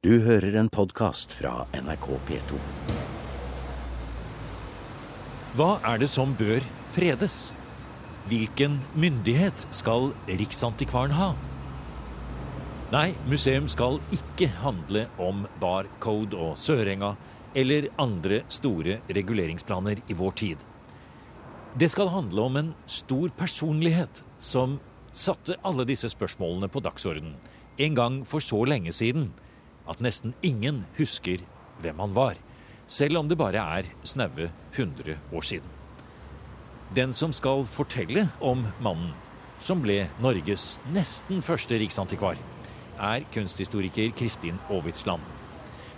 Du hører en podkast fra NRK P2. Hva er det som bør fredes? Hvilken myndighet skal Riksantikvaren ha? Nei, museum skal ikke handle om Barcode og Sørenga eller andre store reguleringsplaner i vår tid. Det skal handle om en stor personlighet som satte alle disse spørsmålene på dagsordenen en gang for så lenge siden at nesten ingen husker hvem han var, selv om det bare er snaue 100 år siden. Den som skal fortelle om mannen som ble Norges nesten første riksantikvar, er kunsthistoriker Kristin Aavitsland.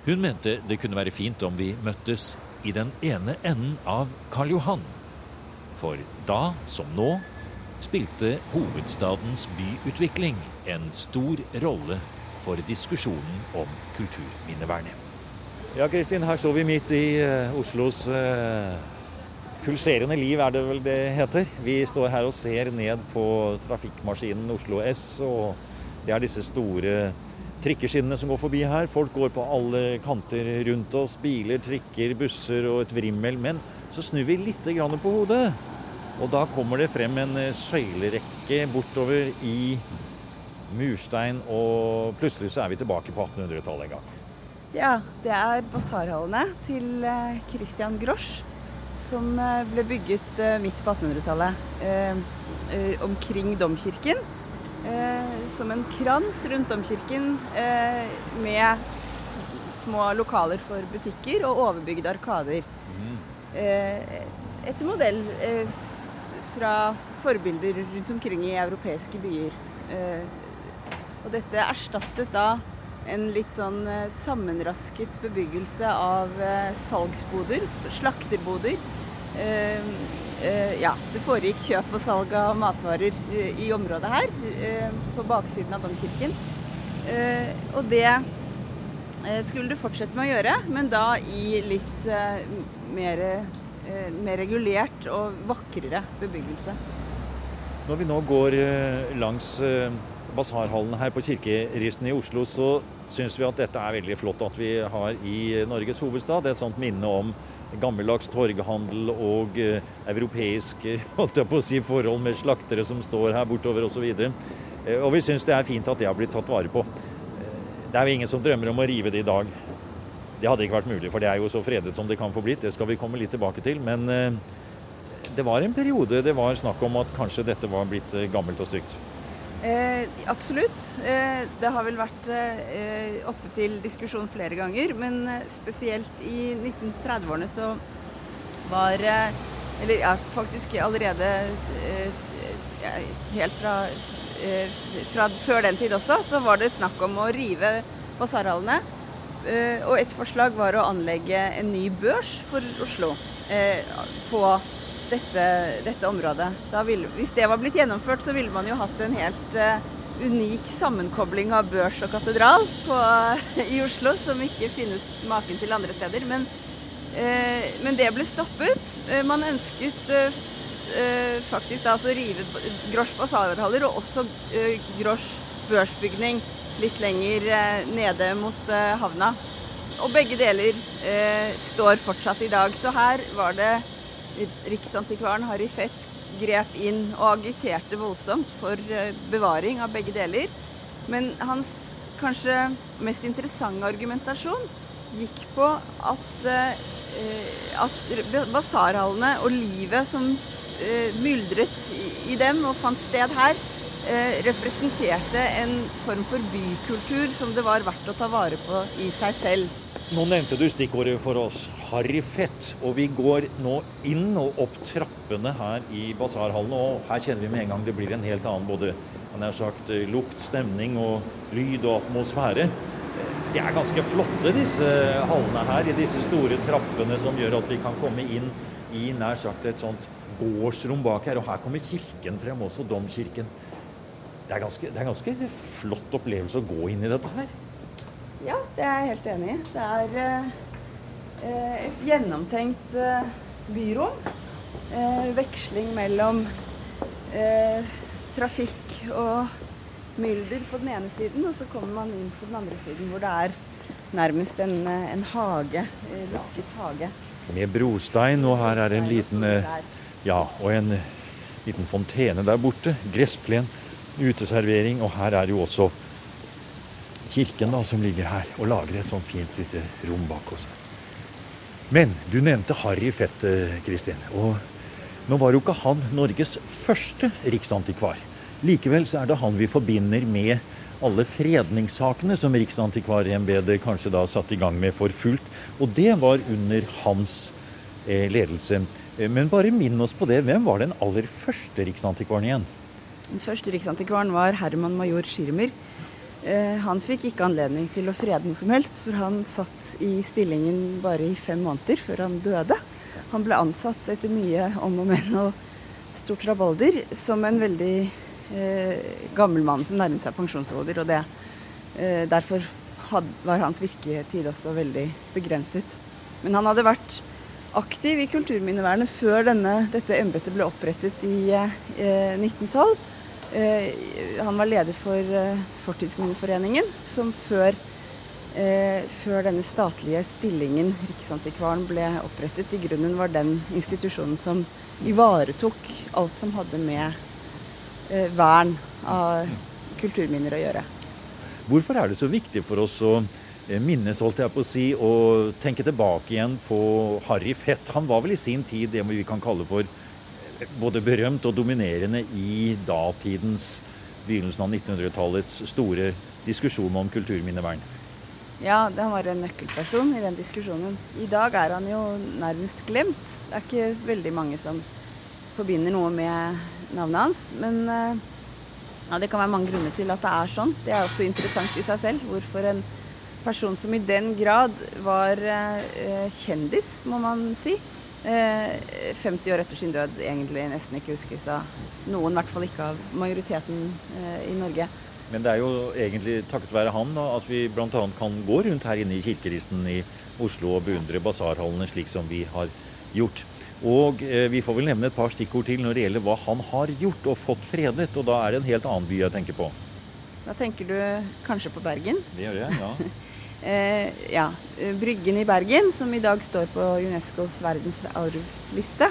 Hun mente det kunne være fint om vi møttes i den ene enden av Karl Johan. For da, som nå, spilte hovedstadens byutvikling en stor rolle for diskusjonen om kulturminnevernet. Ja, Kristin, her står vi midt i uh, Oslos eh, pulserende liv, er det vel det heter. Vi står her og ser ned på trafikkmaskinen Oslo S, og det er disse store trikkeskinnene som går forbi her. Folk går på alle kanter rundt oss. Biler, trikker, busser og et vrimmel. Men så snur vi litt på hodet. Og da kommer det frem en eh, søylerekke bortover i murstein, og plutselig så er vi tilbake på 1800-tallet en gang. Ja, det er basarhallene til eh, Christian Grosch, som eh, ble bygget midt på 1800-tallet. Omkring domkirken. Som en krans rundt domkirken med små lokaler for butikker og overbygde arkader. Mm. Etter modell fra forbilder rundt omkring i europeiske byer. Eh, og dette erstattet da en litt sånn eh, sammenrasket bebyggelse av eh, salgsboder, slakterboder. Ja, det foregikk kjøp og salg av matvarer i området her, på baksiden av domkirken. Og det skulle det fortsette med å gjøre, men da i litt mer Eh, mer regulert og vakrere bebyggelse. Når vi nå går eh, langs eh, basarhallen her på Kirkeristen i Oslo, så syns vi at dette er veldig flott at vi har i Norges hovedstad. Et sånt minne om gammeldags torghandel og europeisk holdt jeg på å si, forhold med slaktere som står her bortover osv. Og, så og vi syns det er fint at det har blitt tatt vare på. Det er jo ingen som drømmer om å rive det i dag. Det hadde ikke vært mulig, for det er jo så fredet som det kan få blitt. Det skal vi komme litt tilbake til. Men eh, det var en periode det var snakk om at kanskje dette var blitt eh, gammelt og stygt. Eh, absolutt. Eh, det har vel vært eh, oppe til diskusjon flere ganger. Men eh, spesielt i 1930-årene så var Eller ja, faktisk allerede helt fra, fra før den tid også, så var det snakk om å rive basarhallene Eh, og et forslag var å anlegge en ny børs for Oslo eh, på dette, dette området. Ville, hvis det var blitt gjennomført, så ville man jo hatt en helt uh, unik sammenkobling av børs og katedral på, i Oslo, som ikke finnes maken til andre steder. Men, uh, men det ble stoppet. Uh, man ønsket faktisk da å rive Grosch basalverhaller og også Grosch børsbygning litt lenger nede mot havna. Og begge deler står fortsatt i dag. Så her var det Riksantikvaren Harry Fett grep inn og agiterte voldsomt for bevaring av begge deler. Men hans kanskje mest interessante argumentasjon gikk på at, at basarhallene og livet som myldret i dem og fant sted her, Eh, representerte en form for bykultur som det var verdt å ta vare på i seg selv. Nå nevnte du stikkordet for oss, Harry Fett. Og vi går nå inn og opp trappene her i basarhallen. Og her kjenner vi med en gang det blir en helt annen både nær sagt, lukt, stemning og lyd og atmosfære. De er ganske flotte, disse hallene her, i disse store trappene som gjør at vi kan komme inn i nær sagt et sånt gårdsrom bak her. Og her kommer kirken frem også, domkirken det er, ganske, det er ganske flott opplevelse å gå inn i dette her. Ja, det er jeg helt enig i. Det er eh, et gjennomtenkt eh, byrom. Eh, veksling mellom eh, trafikk og mylder på den ene siden, og så kommer man inn på den andre siden hvor det er nærmest en, en hage. Lukket hage. Med brostein, og her er en liten Ja, og en liten fontene der borte. Gressplen, uteservering, og her er jo også kirken da, som ligger her og lager et sånt fint lite rom bak oss. Men du nevnte Harry Fett, Kristin. Og nå var jo ikke han Norges første riksantikvar. Likevel så er det han vi forbinder med alle fredningssakene som Riksantikvarembetet kanskje da satte i gang med for fullt. Og det var under hans eh, ledelse. Eh, men bare minn oss på det. Hvem var den aller første riksantikvaren igjen? Den første riksantikvaren var Herman major Schirmer. Eh, han fikk ikke anledning til å frede noe som helst, for han satt i stillingen bare i fem måneder før han døde. Han ble ansatt etter mye om og men og stort rabalder som en veldig eh, gammel mann som nærmet seg pensjonsalder. Og det, eh, derfor had, var hans virketid også veldig begrenset. Men han hadde vært aktiv i kulturminnevernet før denne, dette embetet ble opprettet i eh, 1912. Eh, han var leder for eh, Fortidsminneforeningen, som før, eh, før, denne statlige stillingen Riksantikvaren ble opprettet, i grunnen var den institusjonen som ivaretok alt som hadde med vern av kulturminner å gjøre. Hvorfor er det så viktig for oss å minnes, holdt jeg på å si, og tenke tilbake igjen på Harry Fett? Han var vel i sin tid det vi kan kalle for både berømt og dominerende i datidens begynnelsen av 1900-tallets store diskusjon om kulturminnevern. Ja, han var en nøkkelperson i den diskusjonen. I dag er han jo nærmest glemt. Det er ikke veldig mange som forbinder noe med navnet hans. Men eh, ja, det kan være mange grunner til at det er sånn. Det er også interessant i seg selv. Hvorfor en person som i den grad var eh, kjendis, må man si, 50 eh, år etter sin død egentlig nesten ikke huskes av noen, i hvert fall ikke av majoriteten eh, i Norge. Men det er jo egentlig takket være han da, at vi bl.a. kan gå rundt her inne i kirkeristen i Oslo og beundre basarhallene slik som vi har gjort. Og eh, vi får vel nevne et par stikkord til når det gjelder hva han har gjort og fått fredet. Og da er det en helt annen by jeg tenker på. Da tenker du kanskje på Bergen? Det gjør jeg, ja. Eh, ja, Bryggen i Bergen, som i dag står på Unescos verdensarvsliste,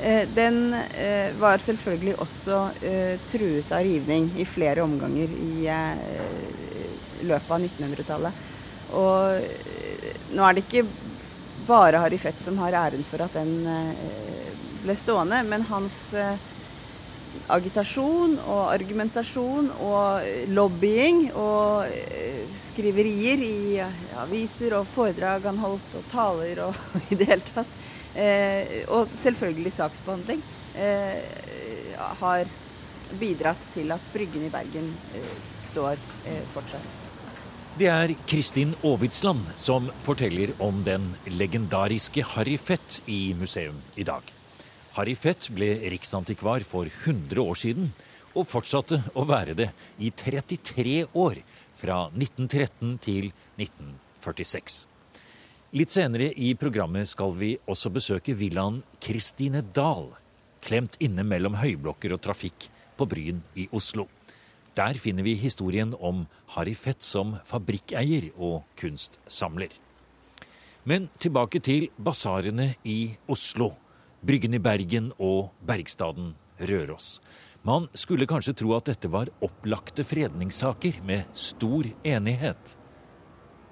eh, den eh, var selvfølgelig også eh, truet av rivning i flere omganger i eh, løpet av 1900-tallet. Og eh, nå er det ikke bare Harry Fett som har æren for at den ble stående, men hans agitasjon og argumentasjon og lobbying og eh, skriverier i aviser og foredrag han holdt og taler og i det hele tatt. Eh, og selvfølgelig saksbehandling eh, har bidratt til at Bryggen i Bergen står fortsatt. Det er Kristin Aavitsland som forteller om den legendariske Harry Fett i museum i dag. Harry Fett ble riksantikvar for 100 år siden, og fortsatte å være det i 33 år, fra 1913 til 1946. Litt senere i programmet skal vi også besøke villaen Kristine Dahl, klemt inne mellom høyblokker og trafikk på Bryn i Oslo. Der finner vi historien om Harry Fett som fabrikkeier og kunstsamler. Men tilbake til basarene i Oslo Bryggen i Bergen og Bergstaden Røros. Man skulle kanskje tro at dette var opplagte fredningssaker med stor enighet.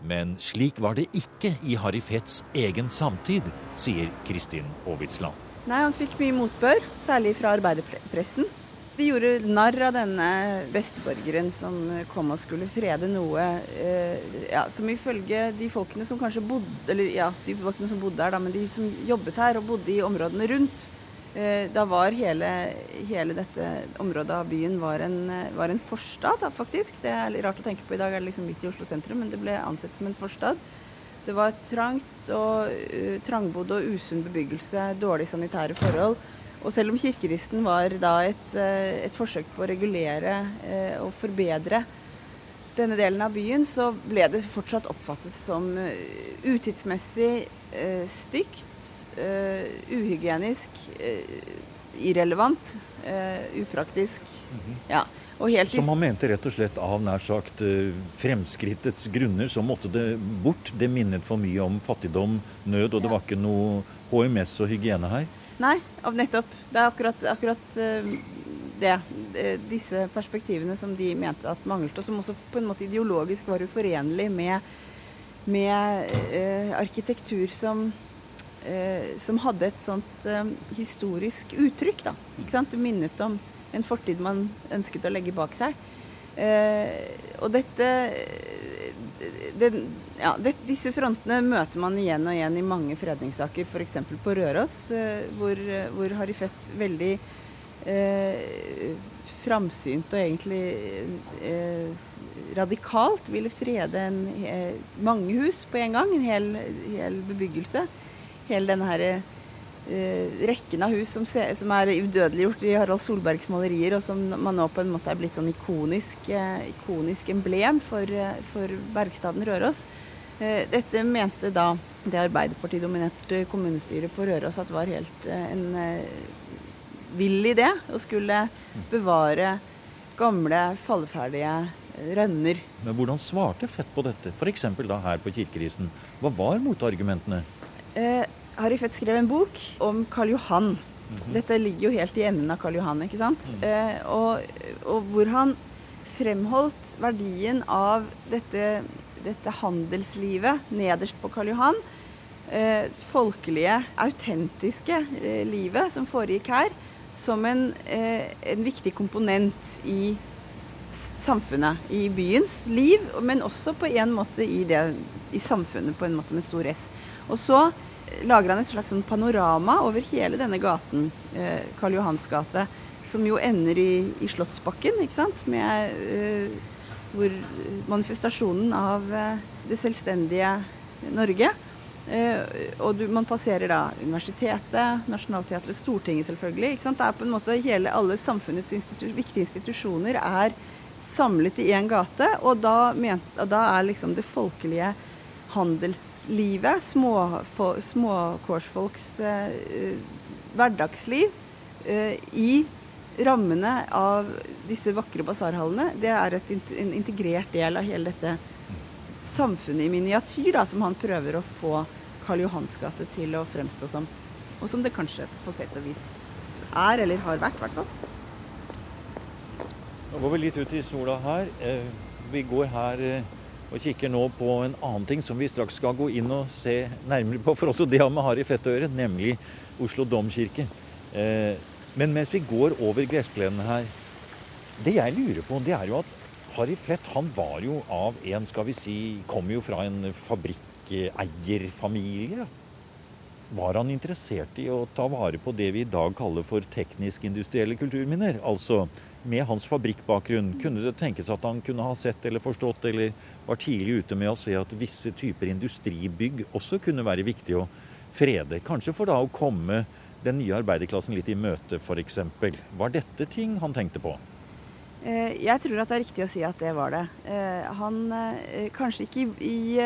Men slik var det ikke i Harry Fets egen samtid, sier Kristin Aavitsland. Nei, Han fikk mye motbør, særlig fra arbeiderpressen. De gjorde narr av denne besteborgeren som kom og skulle frede noe eh, ja, som ifølge de folkene som kanskje bodde Eller ja, de folkene som bodde her, da, men de som jobbet her og bodde i områdene rundt. Eh, da var hele, hele, dette området av byen var en, var en forstad, faktisk. Det er litt rart å tenke på i dag, er det liksom midt i Oslo sentrum, men det ble ansett som en forstad. Det var trangt og uh, trangbodd og usunn bebyggelse, dårlige sanitære forhold. Og selv om kirkeristen var da et, eh, et forsøk på å regulere eh, og forbedre denne delen av byen, så ble det fortsatt oppfattet som uh, utidsmessig, stygt, uh, uhygienisk, irrelevant, upraktisk. -hmm. Ja. Som man mente rett og slett av nær sagt eh, fremskrittets grunner så måtte det bort. Det minnet for mye om fattigdom, nød, og det var ikke noe HMS og hygiene her. Nei, nettopp. Det er akkurat, akkurat eh, det. Disse perspektivene som de mente at manglet, og som også på en måte ideologisk var uforenlig med, med eh, arkitektur som eh, som hadde et sånt eh, historisk uttrykk. da, ikke sant? Det minnet om en fortid man ønsket å legge bak seg. Eh, og dette det, ja, det, Disse frontene møter man igjen og igjen i mange fredningssaker, f.eks. på Røros, eh, hvor, hvor Harry Fett veldig eh, framsynt og egentlig eh, radikalt ville frede en, eh, mange hus på en gang, en hel, hel bebyggelse. Hele denne her, Eh, rekken av hus som, se, som, er udødeliggjort i Harald Solbergs malerier, og som man nå på en måte er blitt sånn ikonisk, eh, ikonisk emblem for, eh, for bergstaden Røros. dette mente da det Arbeiderpartidominerte kommunestyret på Røros at var helt en vill idé å skulle bevare gamle, falleferdige rønner. Men hvordan svarte Fett på dette, f.eks. da her på Kirkerisen? Hva var motargumentene? Eh, Harry Fett skrev en bok om Karl Johan. Mm -hmm. Dette ligger jo helt i enden av Karl Johan, ikke sant? Mm. Eh, og, og, hvor han fremholdt verdien av dette, dette handelslivet nederst på Karl Johan. Eh, folkelige, autentiske eh, livet som foregikk her, som en, eh, en viktig komponent i samfunnet, i byens liv, men også på en måte i, det, i samfunnet på en måte med stor S. Og så lager han et slags sånn panorama over hele denne gaten, eh, Karl Johans gate, som jo ender i, i Slottsbakken, ikke sant? Med, eh, hvor manifestasjonen av eh, det selvstendige Norge. Eh, og du, man passerer da universitetet, Nationaltheatret, Stortinget selvfølgelig. ikke sant? Det er på en måte hele, Alle samfunnets institu viktige institusjoner er samlet i én gate, og da, men, da er liksom det folkelige handelslivet, småkårsfolks små eh, hverdagsliv, eh, i rammene av disse vakre basarhallene, det er et, en integrert del av hele dette samfunnet i miniatyr da, som han prøver å få Karl Johans gate til å fremstå som. Og som det kanskje på sett og vis er, eller har vært, i hvert fall. Nå går vi litt ut i sola her. Eh, vi går her eh, og kikker nå på en annen ting som vi straks skal gå inn og se nærmere på, for også det har vi har i Fett å gjøre, nemlig Oslo domkirke. Eh, men mens vi går over gressplenen her Det jeg lurer på, det er jo at Harry Flett han var jo av en, skal vi si, kom jo fra en fabrikkeierfamilie. Var han interessert i å ta vare på det vi i dag kaller for teknisk-industrielle kulturminner? Altså med hans fabrikkbakgrunn, kunne det tenkes at han kunne ha sett eller forstått eller var tidlig ute med å se at visse typer industribygg også kunne være viktig å frede? Kanskje for da å komme den nye arbeiderklassen litt i møte, f.eks. Var dette ting han tenkte på? Eh, jeg tror at det er riktig å si at det var det. Eh, han eh, Kanskje ikke i,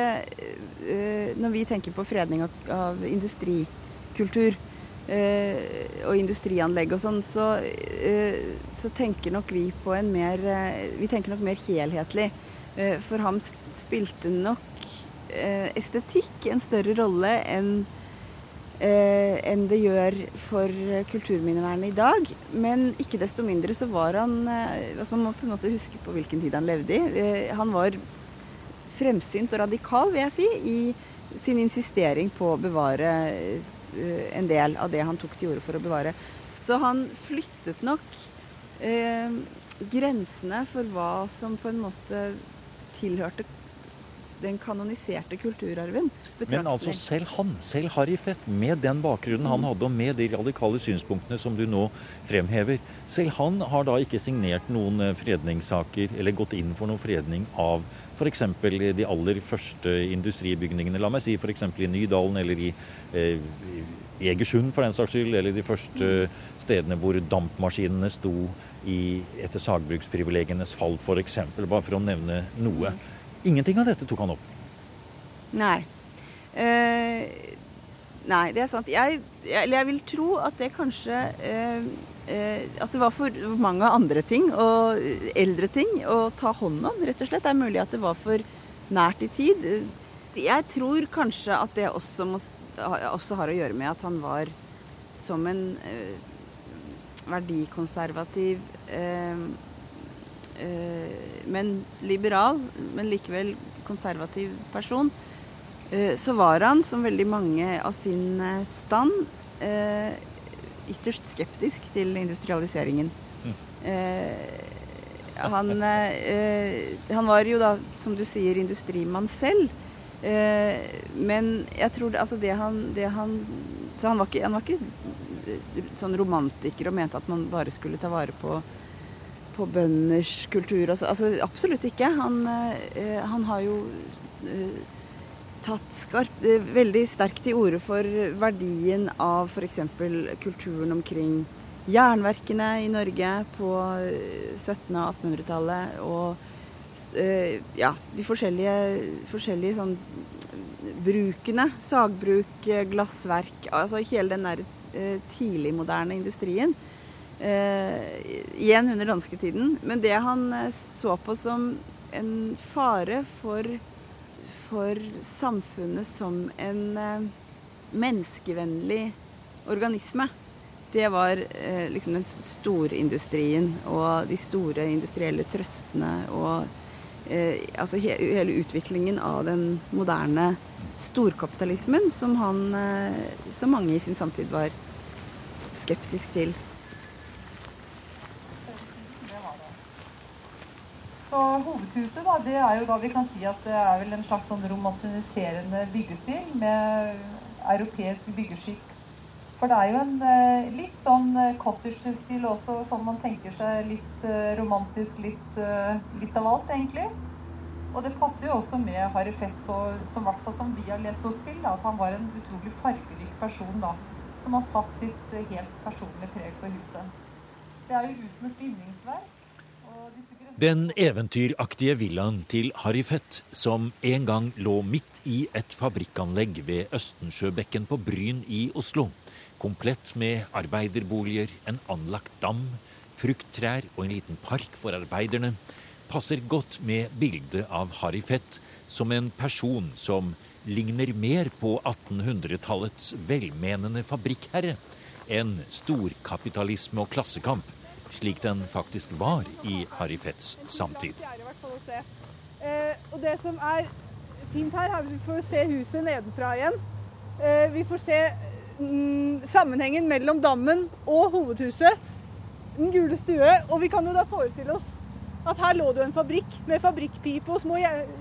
Når vi tenker på fredning av industrikultur, Uh, og industrianlegg og sånn, så, så, tenker nok vi på en mer Vi tenker nok mer helhetlig. for ham spilte nok estetikk en større rolle enn enn det gjør for kulturminnevernet i dag. Men ikke desto mindre så var han altså Man må på en måte huske på hvilken tid han levde i. han var fremsynt og radikal, vil jeg si, i sin insistering på å bevare Eh, en del av det han tok til orde for å bevare. Så han flyttet nok eh, grensene for hva som på en måte tilhørte den kanoniserte kulturarven. Men altså selv han, selv Harry Fett, med den bakgrunnen han mm. hadde, og med de radikale synspunktene som du nå fremhever, selv han har da ikke signert noen eh, fredningssaker, eller gått inn for noen fredning av f.eks. de aller første industribygningene. La meg si f.eks. i Nydalen eller i eh, Egersund for den saks skyld, eller de første stedene hvor dampmaskinene sto i, etter sagbruksprivilegienes fall f.eks., bare for å nevne noe. Ingenting av dette tok han opp. Nei. Eh, nei, det er sant. Jeg, jeg, jeg vil tro at det kanskje eh, eh, at det var for mange andre ting og eldre ting å ta hånd om, rett og slett. Det er mulig at det var for nært i tid. Jeg tror kanskje at det også, må, også har å gjøre med at han var som en eh, verdikonservativ eh, men liberal, men likevel konservativ person, eh, så var han, som veldig mange av sin eh, stand, eh, ytterst skeptisk til industrialiseringen. Mm. han, han, var jo da, som du sier, industrimann selv. men jeg tror det, altså det han, det han Så han var, ikke, han var ikke sånn romantiker og mente at man bare skulle ta vare på på bønders kultur og så. Altså, absolutt ikke. Han, eh, han har jo eh, tatt skarpt, eh, veldig sterkt til orde for verdien av f.eks. kulturen omkring jernverkene i Norge på 1700- og 1800-tallet. Og eh, ja, de forskjellige, forskjellige sånn brukene. Sagbruk, glassverk. Altså hele den der eh, tidligmoderne industrien. Eh, igjen under dansketiden. Men det han så på som en fare for for samfunnet som en eh, menneskevennlig organisme. Det var eh, liksom den store industrien og de store industrielle trøstene og eh, altså he hele utviklingen av den moderne storkapitalismen som han, eh, som mange i sin samtid var skeptisk til. Så hovedhuset da, det er jo da vi kan si at det er vel en slags sånn romantiserende byggestil med europeisk byggeskikk. For det er jo en eh, litt sånn eh, cottage-stil også, sånn man tenker seg litt eh, romantisk, litt, litt, av alt, egentlig. Og det passer jo også med Harry Fetz, som, som vi har lest oss til, da, at han var en utrolig fargerik person da, som har satt sitt helt personlige preg på huset. Det er jo utmurt bindingsverk. Den eventyraktige villaen til Harry Fett, som en gang lå midt i et fabrikkanlegg ved Østensjøbekken på Bryn i Oslo, komplett med arbeiderboliger, en anlagt dam, frukttrær og en liten park for arbeiderne, passer godt med bildet av Harry Fett som en person som ligner mer på 1800-tallets velmenende fabrikkherre enn storkapitalisme og klassekamp slik den faktisk var i Harry Fetts samtid. Eh, og det som er fint her, er at vi får se huset nedenfra igjen. Eh, vi får se mm, sammenhengen mellom dammen og hovedhuset. Den gule stue. Og vi kan jo da forestille oss at her lå det jo en fabrikk med fabrikkpipe og små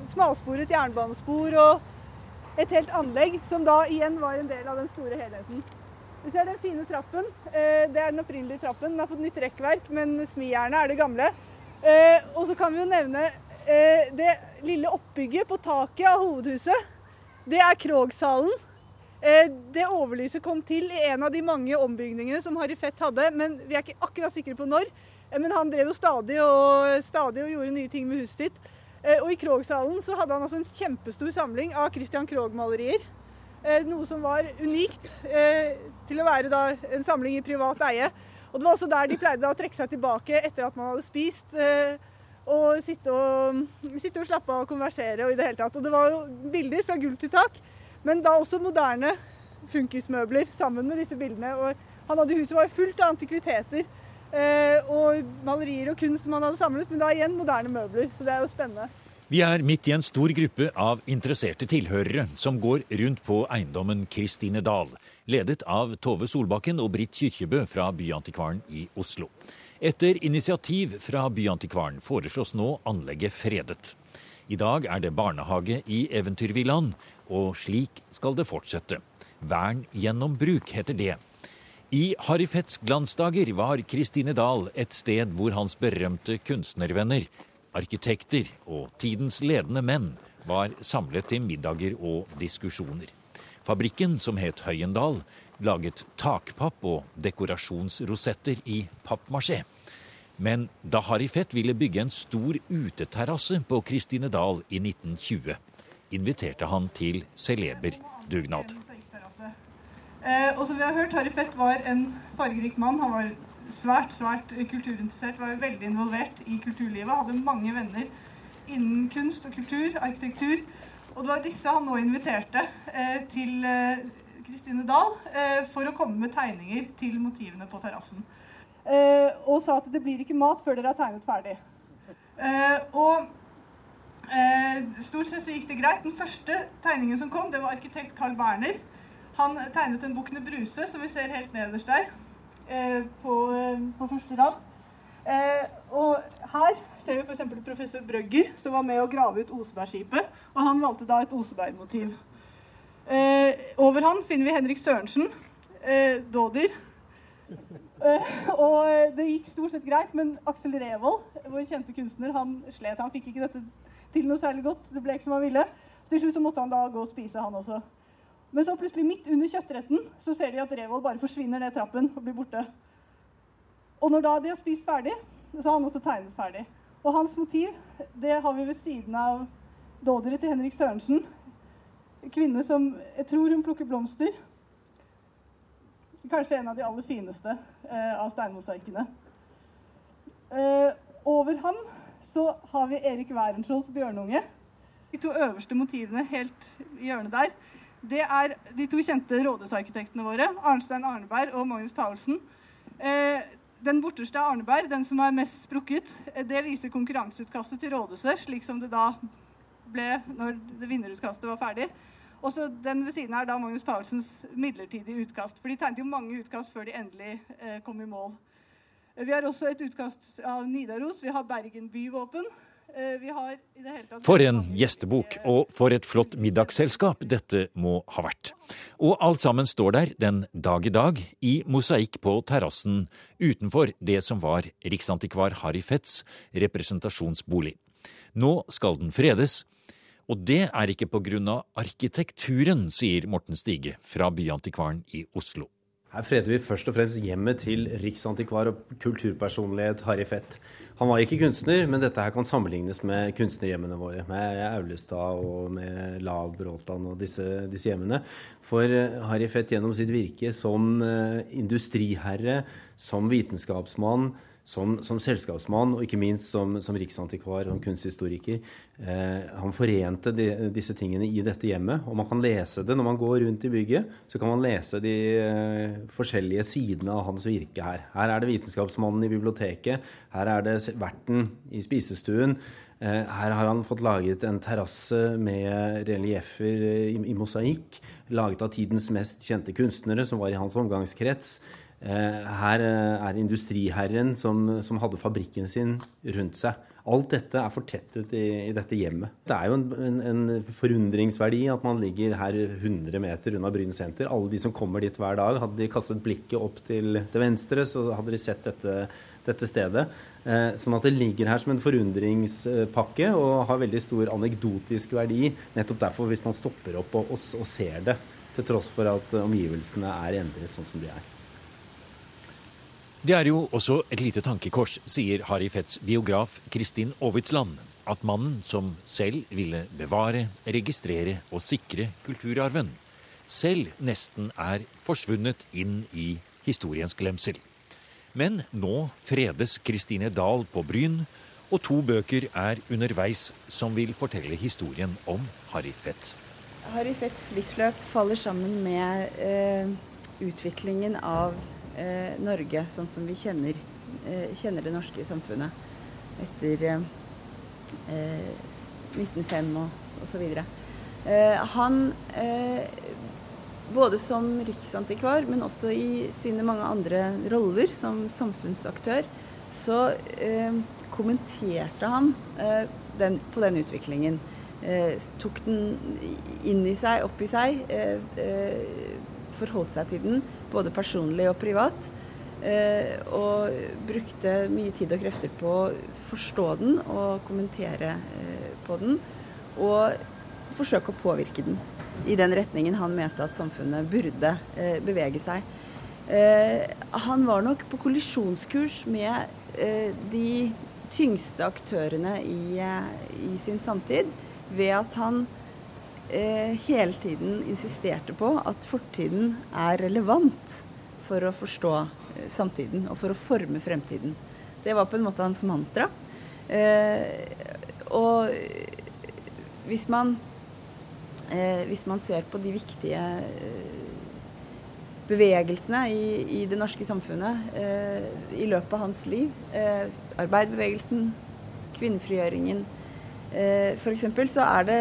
smalsporet jernbanespor og et helt anlegg, som da igjen var en del av den store helheten. Du ser den fine trappen. Eh, det er den opprinnelige trappen. Den har fått nytt rekkverk, men smijernet er det gamle. Eh, og så kan vi jo nevne eh, det lille oppbygget på taket av hovedhuset. Det er Krogsalen. Det overlyset kom til i en av de mange ombygningene som Harry Fett hadde, men vi er ikke akkurat sikre på når. Men han drev jo stadig og, stadig og gjorde nye ting med huset sitt. Og i Krogsalen så hadde han altså en kjempestor samling av Christian Krogh-malerier. Eh, noe som var unikt eh, til å være en samling i privat eie. Og Det var også der de pleide å trekke seg tilbake etter at man hadde spist. Eh, og sitte og, sitte og slappe av og konversere og i det hele tatt. Og det var jo bilder fra gulv til tak, men da også moderne funkismøbler sammen med disse bildene. Og han hadde Huset var fullt av antikviteter og malerier og kunst som han hadde samlet, men da igjen moderne møbler. Så det er jo spennende. Vi er midt i en stor gruppe av interesserte tilhørere som går rundt på eiendommen Kristine Dahl, ledet av Tove Solbakken og Britt Kyrkjebø fra Byantikvaren i Oslo. Etter initiativ fra Byantikvaren foreslås nå anlegget fredet. I dag er det barnehage i Eventyrvillaen, og slik skal det fortsette. Vern gjennom bruk, heter det. I Harry Fetts glansdager var Kristine Dahl et sted hvor hans berømte kunstnervenner arkitekter og tidens ledende menn var samlet til middager og diskusjoner. Fabrikken, som het Høyendal, laget takpapp og dekorasjonsrosetter i pappmasjé. Men da Harry Fett ville bygge en stor uteterrasse på Kristinedal i 1920, inviterte han til celeber dugnad. Eh, og som vi har hørt, Harry Fett var en fargerik mann. Han var svært, svært kulturinteressert, var veldig involvert i kulturlivet. Hadde mange venner innen kunst og kultur, arkitektur. Og det var disse han nå inviterte eh, til Kristine Dahl for å komme med tegninger til motivene på terrassen. og sa at det blir ikke mat før dere har tegnet ferdig. og stort sett så gikk det greit. Den første tegningen som kom, det var arkitekt Carl Berner. Han tegnet en Bukkene Bruse, som vi ser helt nederst der, eh, på, eh, på, første rad. Eh, og her ser vi f.eks. professor Brøgger, som var med å grave ut Osebergskipet. Og han valgte da et Osebergmotiv. Eh, over han finner vi Henrik Sørensen, eh, dådyr. Eh, og det gikk stort sett greit, men Aksel Revold, vår kjente kunstner, han slet. Han fikk ikke dette til noe særlig godt. Det ble ikke som han ville. Til slutt så måtte han da gå og spise, han også. Men så plutselig, midt under kjøttretten, så ser de at Revold bare forsvinner ned trappen og blir borte. Og når da de har spist ferdig, så har han også tegnet ferdig. Og hans motiv det har vi ved siden av dåderet til Henrik Sørensen. Kvinne som jeg tror hun plukker blomster. Kanskje en av de aller fineste eh, av steinmosaikkene. Eh, over ham så har vi Erik Wærenskiolds bjørnunge. De to øverste motivene helt i hjørnet der det er de to kjente rådhusarkitektene våre, Arnstein Arneberg og Magnus Paulsen. Eh, den borteste er Arneberg, den som er mest sprukket. Eh, det viser konkurranseutkastet til rådhuset, slik som det da ble når det vinnerutkastet var ferdig. Og så Den ved siden er da Magnus Paulsens midlertidige utkast. For de tegnet jo mange utkast før de endelig eh, kom i mål. Vi har også et utkast av Nidaros. Vi har Bergen byvåpen. Eh, for en gjestebok, og for et flott middagsselskap dette må ha vært. Og alt sammen står der den dag i dag, i mosaikk på terrassen utenfor det som var riksantikvar Harry Fetts representasjonsbolig. Nå skal den fredes, og det er ikke av arkitekturen, sier Morten Stige fra Byantikvaren i Oslo. Her freder vi først og fremst hjemmet til riksantikvar og kulturpersonlighet Harry Fett. Han var ikke kunstner, men dette her kan sammenlignes med kunstnerhjemmene våre. Med Aulestad og med Lav Bråtan og disse, disse, hjemmene. For eh, Harry Fett gjennom sitt virke som eh, industriherre, som vitenskapsmann, som, som, selskapsmann og ikke minst som, som riksantikvar og kunsthistoriker. Eh, han forente de, disse tingene i dette hjemmet, og man kan lese det når man går rundt i bygget. Så kan man lese de eh, forskjellige sidene av hans virke her. Her er det vitenskapsmannen i biblioteket, her er det verten i spisestuen. Eh, her har han fått laget en terrasse med relieffer i, i mosaikk, laget av tidens mest kjente kunstnere, som var i hans omgangskrets. Eh, her eh, er industriherren som, som, hadde fabrikken sin rundt seg. Alt dette er fortettet i, i dette hjemmet. Det er jo en, en, en, forundringsverdi at man ligger her 100 meter unna Bryn senter. Alle de som kommer dit hver dag, hadde de kastet blikket opp til, til venstre, så hadde de sett dette, dette stedet. Eh, sånn at det ligger her som en forundringspakke og har veldig stor anekdotisk verdi. Nettopp derfor, hvis man stopper opp og, og, og ser det, til tross for at omgivelsene er endret sånn som de er. Det er jo også et lite tankekors, sier Harry Fetts biograf Kristin Aavitsland, at mannen som selv ville bevare, registrere og sikre kulturarven, selv nesten er forsvunnet inn i historiens glemsel. Men nå fredes Kristine Dahl på Bryn, og to bøker er underveis som vil fortelle historien om Harry Fett. Harry Fetts livsløp faller sammen med eh, utviklingen av eh, Norge sånn som vi kjenner, eh, kjenner, det norske samfunnet etter 1905 eh, og osv. Eh, han, eh, både som riksantikvar, men også i sine mange andre roller som samfunnsaktør, så eh, kommenterte han den, på den utviklingen. Eh, tok den inn i seg, opp i seg. Forholdt seg til den, både personlig og privat. Eh, og brukte mye tid og krefter på å forstå den og kommentere eh, på den. Og forsøke å påvirke den i den retningen han mente at samfunnet burde eh, bevege seg. Han var nok på kollisjonskurs med de tyngste aktørene i, i sin samtid ved at han eh, hele tiden insisterte på at fortiden er relevant for å forstå eh, samtiden og for å forme fremtiden. Det var på en måte hans mantra. Eh, og hvis man, eh, hvis man ser på de viktige eh, bevegelsene i, i, det norske samfunnet eh, i løpet av hans liv, eh, arbeiderbevegelsen, kvinnefrigjøringen eh, F.eks. så er det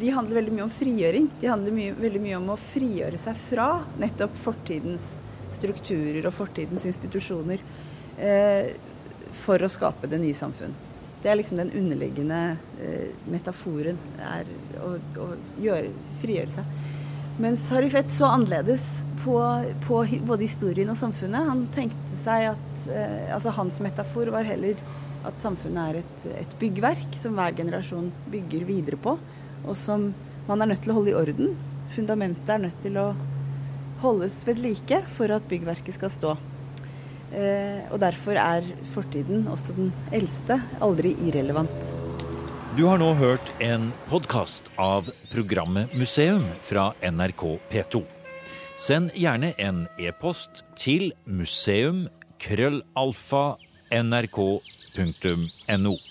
De handler veldig mye om frigjøring. De handler mye, veldig mye om å frigjøre seg fra nettopp fortidens strukturer og fortidens institusjoner. Eh, for å skape det nye samfunn. Det er liksom den underliggende eh, metaforen, er å, å gjøre, frigjøre seg. Mens Harifet så annerledes på, på, både historien og samfunnet. Han tenkte seg at eh, altså Hans metafor var heller at samfunnet er et, et, byggverk som hver generasjon bygger videre på, og som man er nødt til å holde i orden. Fundamentet er nødt til å holdes ved like for at byggverket skal stå. Eh, og derfor er fortiden, også den eldste, aldri irrelevant. Du har nå hørt en podkast av programmet Museum fra NRK P2. Send gjerne en e-post til museum krøllalfa nrk.no.